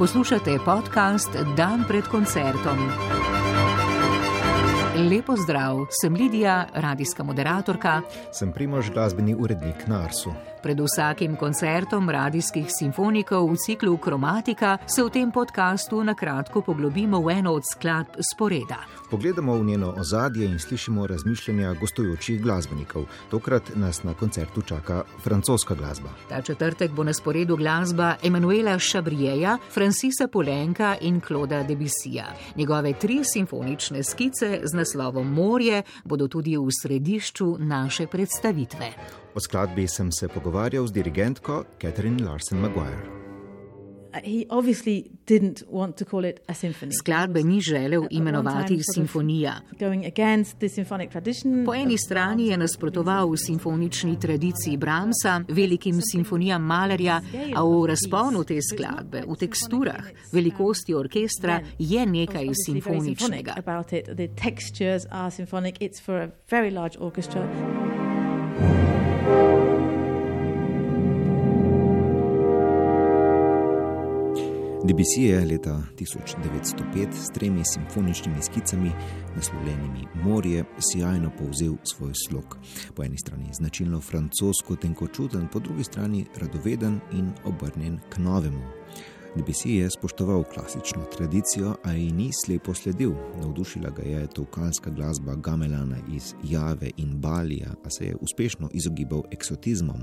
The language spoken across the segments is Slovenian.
Poslušate podcast Dan pred koncertom. Lepo zdrav, sem Lidija, radijska moderatorka. Sem primož glasbeni urednik na Arsu. Pred vsakim koncertom radijskih simfonikov v ciklu Kromatika se v tem podkastu na kratko poglobimo v eno od skladb sporeda. Pogledamo v njeno ozadje in slišimo razmišljanja gostujočih glasbenikov. Tokrat nas na koncertu čaka francoska glasba. Ta četrtek bo na sporedu glasba Emanuela Šabrijeja, Francisa Polenka in Kloda Debisija. Njegove tri simfonične skice z naslovom Morje bodo tudi v središču naše predstavitve. O skladbi sem se pogovarjal z dirigentko Catherine Larsen Maguire. Skladbe ni želel imenovati simfonija. Po eni strani je nasprotoval simfonični tradiciji Brahmsa, velikim simfonijam Malerja, a v razponu te skladbe, v teksturah, velikosti orkestra je nekaj simfoničnega. DBC je leta 1905 s tremi simfoničnimi skicami, naslovljenimi Morje, sjajno povzel svoj slog. Po eni strani značilno francosko tenkočuten, po drugi strani radoveden in obrnjen k novemu. DBC je spoštoval klasično tradicijo, a ji ni slepo sledil. Navdušila ga je tovkalska glasba Gamelana iz Jave in Balija, a se je uspešno izogibal eksotizmom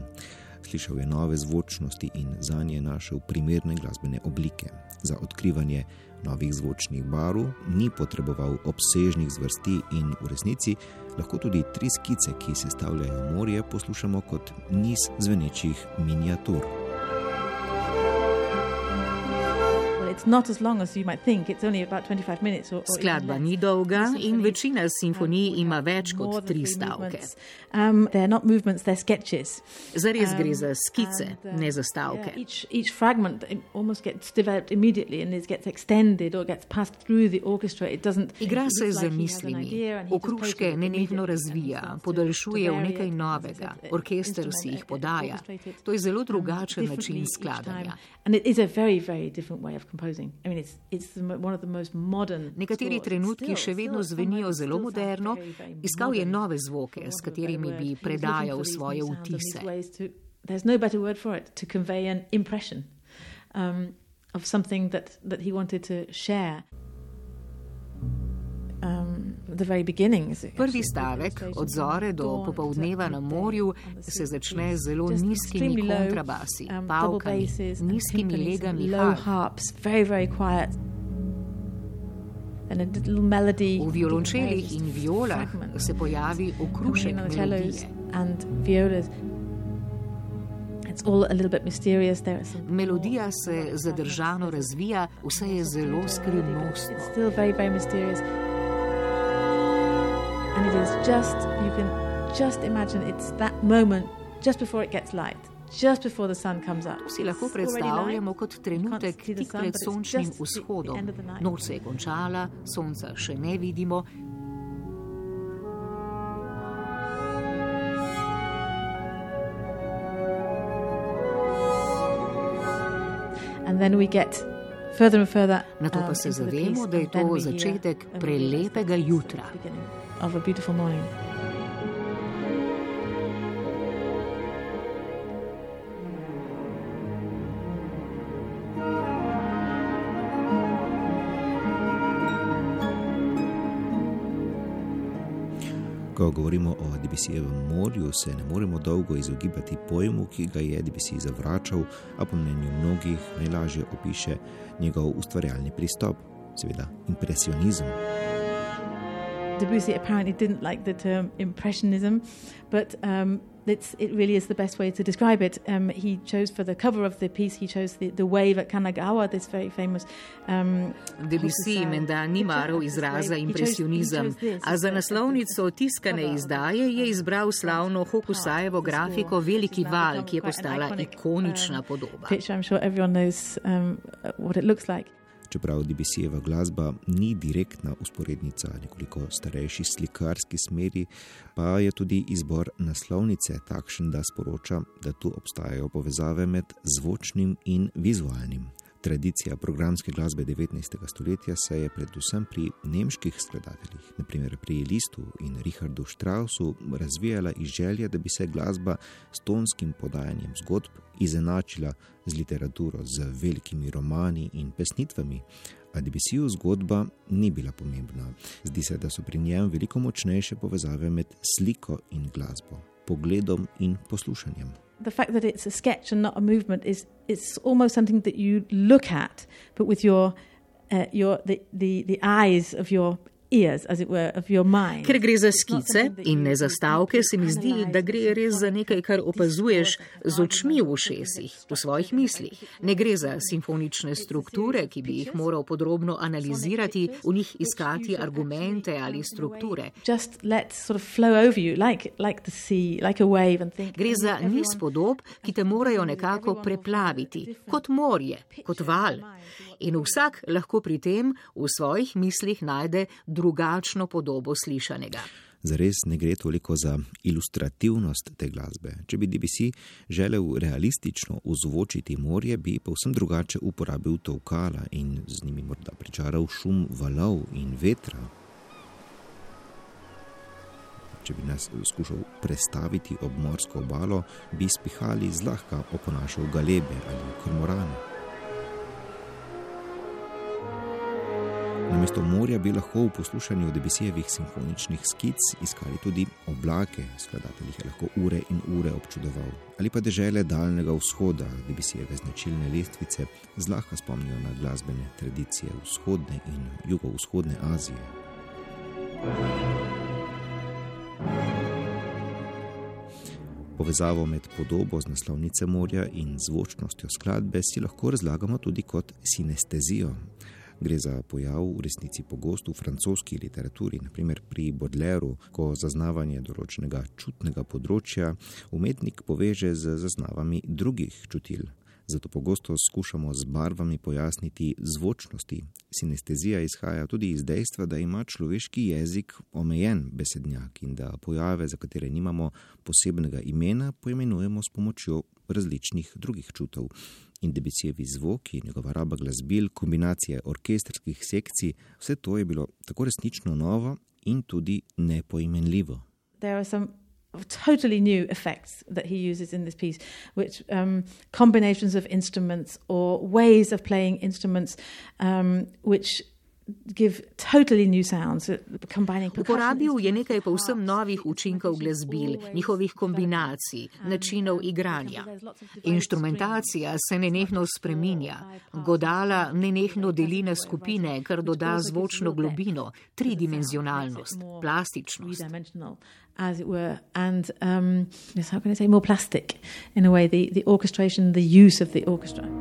slišal je nove zvočnosti in za nje našel primerne glasbene oblike. Za odkrivanje novih zvočnih barv ni potreboval obsežnih zvrsti in v resnici lahko tudi tri skice, ki sestavljajo morje, poslušamo kot niz zvenečih miniatur. Skladba ni dolga in večina simfonij ima več kot tri stavke. Um, Zares gre za um, skice, ne za stavke. Igra se z mislimi, okruške nenehno razvija, podaljšuje v nekaj novega, orkester si jih podaja. To je zelo drugačen način skladanja. Nekateri trenutki še vedno zvenijo zelo moderno, iskal je nove zvoke, s katerimi bi predajal svoje vtise. There's no better word for it to convey an impression um, of something that, that he wanted to share. Prvi stavek, od zore do popovdneva na morju, se začne z zelo nizkimi kontrabasi, um, pavkami, nizkimi legami harp. V violončelih in violah se pojavi okrušek melodije. Melodija se zadržano razvija, vse je zelo skrivnostno. It is just, you can just imagine it's that moment just before it gets light. Just before the sun comes up. Si lahko predstavljamo kot trenutek tik pred sončnim vzhodom. Noč se je končala, sonca še ne vidimo. And then we get further and further. Na to pa se zavemo, da je to začetek prelepega jutra. of a beautiful morning. Govorimo o DBC-jevem morju, se ne moremo dolgo izogibati pojmu, ki ga je DBC zavračal, a po mnenju mnogih najlažje opiše njegov ustvarjalni pristop, seveda impresionizem. Debussy apparently didn't like the term impressionism, but um, it really is the best way to describe it. Um, he chose for the cover of the piece, he chose the, the wave at Kanagawa, this very famous. Um, Debussy menda ni maral izraza impresionizem, a za naslovnico tiskane izdaje je izbral slavno Hokusajevo grafiko Veliki val, ki je postala ikonična podoba. Picture, I'm sure everyone knows um, what it looks like. Čeprav DBC-jeva glasba ni direktna usporednica nekoliko starejši slikarski smeri, pa je tudi izbor naslovnice takšen, da sporoča, da tu obstajajo povezave med zvočnim in vizualnim. Tradicija programske glasbe 19. stoletja se je predvsem pri nemških skladateljih, naprimer pri Listu in Richardu Straussu, razvijala iz želje, da bi se glasba s tonskim podajanjem zgodb izenačila z literaturo, z velikimi romani in pesnitvami. A Debisiju zgodba ni bila pomembna. Zdi se, da so pri njem veliko močnejše povezave med sliko in glasbo, pogledom in poslušanjem. The fact that it's a sketch and not a movement is it's almost something that you look at, but with your uh, your the, the the eyes of your Ker gre za skice in ne za stavke, se mi zdi, da gre res za nekaj, kar opazuješ z očmi v ušesih, v svojih mislih. Ne gre za simfonične strukture, ki bi jih moral podrobno analizirati, v njih iskati argumente ali strukture. Gre za niz podob, ki te morajo nekako preplaviti, kot morje, kot val in vsak lahko pri tem v svojih mislih najde drugačno podobo slišanega. Zares ne gre toliko za ilustrativnost te glasbe. Če bi DBC želel realistično ozvočiti morje, bi povsem drugače uporabil tovkala in z njimi morda pričaral šum valov in vetra. Če bi nas skušal prestaviti ob morsko obalo, bi spihali zlahka oponašal galebe ali kormorane. Namesto morja bi lahko v poslušanju Debisijevih simfoničnih skic iskali tudi oblake, skladatelj jih je lahko ure in ure občudoval, ali pa dežele daljnega vzhoda, Debisijeve značilne lestvice, zlahka spomnijo na glasbene tradicije vzhodne in jugovzhodne Azije. Povezavo med podobo z naslovnice morja in zvočnostjo skladbe si lahko razlagamo tudi kot sinestezijo. Gre za pojav v resnici pogost v francoski literaturi, naprimer pri Bodleru, ko zaznavanje določenega čutnega področja umetnik poveže z zaznavami drugih čutil. Zato pogosto skušamo z barvami pojasniti zvočnosti. Sinestezija izhaja tudi iz dejstva, da ima človeški jezik omejen besednjak in da pojave, za katere nimamo posebnega imena, poimenujemo s pomočjo različnih drugih čutov in debicijevi zvoki, njegova raba glasbil, kombinacije orkestrskih sekcij, vse to je bilo tako resnično novo in tudi nepoimenljivo. Totally new effects that he uses in this piece, which um, combinations of instruments or ways of playing instruments, um, which Uporabil je nekaj povsem novih učinkov glasbil, njihovih kombinacij, načinov igranja. Inštrumentacija se nenehno spreminja, godala nenehno deli na skupine, kar doda zvočno globino, tridimenzionalnost, plastičnost. As it were, and um, yes, how can I say more plastic in a way, the, the orchestration, the use of the orchestra.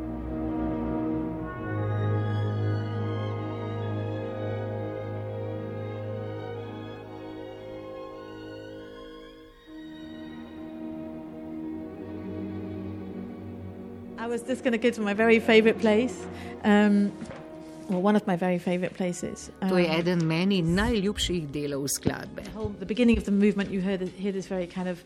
Was just going to go to my very favorite place. Um, well, one of my very favorite places. Um, to je um, eden meni najljubših delov skladbe. The, whole, the beginning of the movement, you heard, hear this very kind of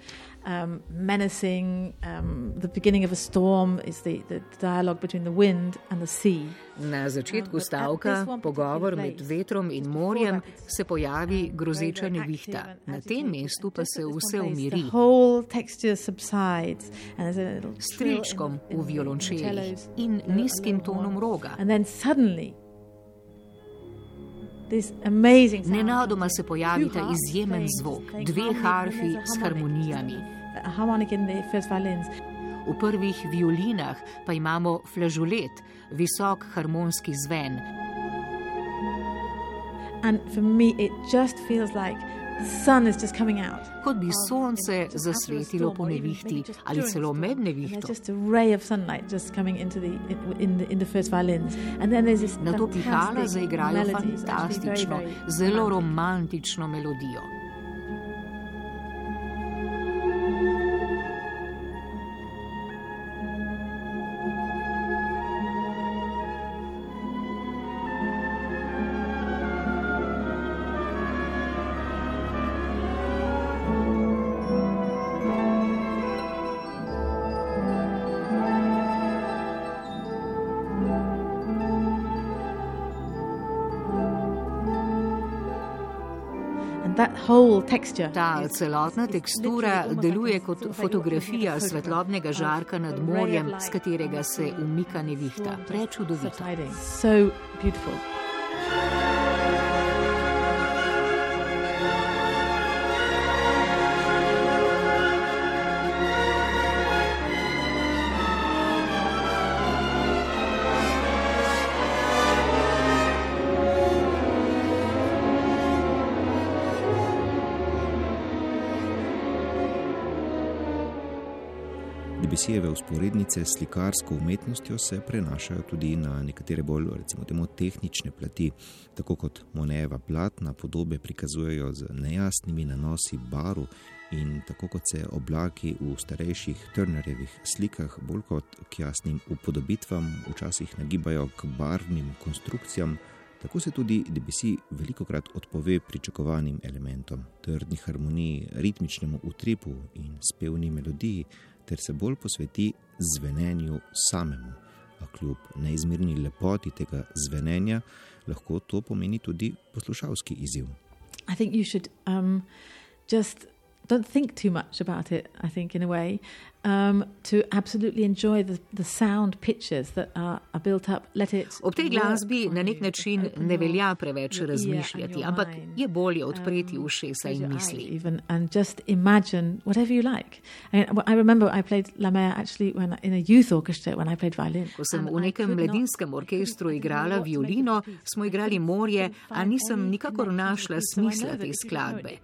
um, menacing. Um, the beginning of a storm is the, the dialogue between the wind and the sea. Na začetku um, stavka, pogovor med vetrom in morjem, se pojavi grozeča nevihta. Na tem mestu pa se vse umiri. S tričkom v violončelih in nizkim tonom roga. Nenadoma se pojavi ta izjemen zvok, dve harfi s harmonijami. V prvih violinah pa imamo flažulet, visok harmonski zven. And for me, it just feels like Kot bi sonce zasvetilo po nevihti ali celo med nevihto. Na to pihala zaigrajo fantastično, zelo romantično melodijo. Ta celotna tekstura deluje kot fotografija svetlobnega žarka nad morjem, z katerega se umika nevihta. Prečudovito. So beautiful. Debisijeve usporednice s slikarsko umetnostjo se prenašajo tudi na nekatere bolj, recimo, temo, tehnične plati, tako kot Moneva platna podobe prikazujejo z nejasnimi nanosi baru in tako kot se oblaki v starejših Turnerjevih slikah bolj kot k jasnim upodobitvam včasih nagibajo k barvnim konstrukcijam. Tako se tudi Debussy veliko krat odpove pričakovanim elementom, trdni harmoniji, ritmičnemu utripu in spevni melodiji, ter se bolj posveti zvenenju samemu. A kljub neizmerni lepoti tega zvenenja, lahko to pomeni tudi poslušalski izziv. Mislim, da bi um, just don't think too much about it, I think, in a way. Um, to absolutely enjoy the, the sound pictures that are, are built up. Let it Ob tej glasbi na nek način ne velja preveč razmišljati, ampak je bolje odpreti um, ušesa in misli. Even, and just imagine whatever you like. I, mean, I remember I played La Mer actually when, in a youth orchestra when I played violin. Ko sem v nekem mladinskem orkestru igrala violino, smo igrali morje, a nisem nikakor našla smisla te skladbe.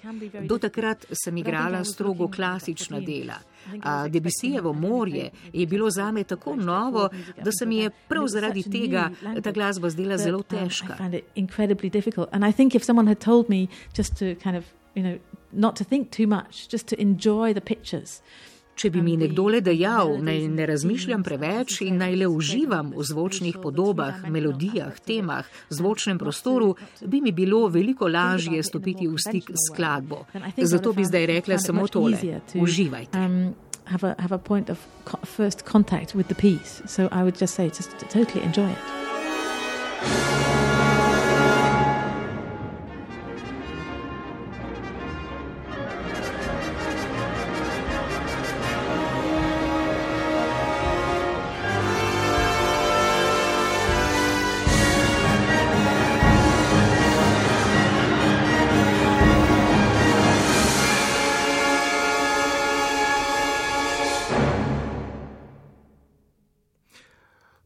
Do takrat sem igrala strogo klasična dela. A Debisijevo morje je bilo zame tako novo, da se mi je prav zaradi tega ta glasba zdela zelo težka. Not to think too much, just to enjoy the pictures. Če bi mi nekdo le dejal, naj ne razmišljam preveč in naj le uživam v zvočnih podobah, melodijah, temah, zvočnem prostoru, bi mi bilo veliko lažje stopiti v stik s skladbo. Zato bi zdaj rekla samo tole: uživajte. Um, have a, have a point of co first contact with the piece. So I would just say, just totally enjoy it.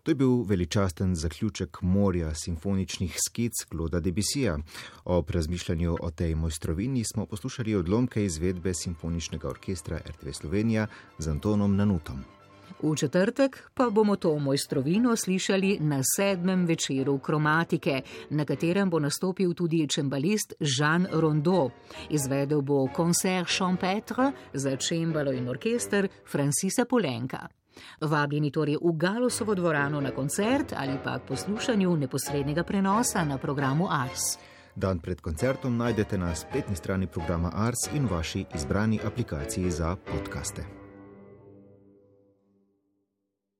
To je bil veličasten zaključek morja simfoničnih skic Kloda Debisija. Ob razmišljanju o tej mojstrovini smo poslušali odlomke izvedbe Simfoničnega orkestra RTV Slovenija z Antonom Nanutom. V četrtek pa bomo to mojstrovino slišali na sedmem večeru kromatike, na katerem bo nastopil tudi čembalist Jean Rondeau. Izvedel bo koncert Champetre za čembalo in orkester Francisa Polenka. Vabljeni torej v Galosovo dvorano na koncert ali pa k poslušanju neposrednega prenosa na programu Ars. Dan pred koncertom najdete na spletni strani programa Ars in vaši izbrani aplikaciji za podkaste.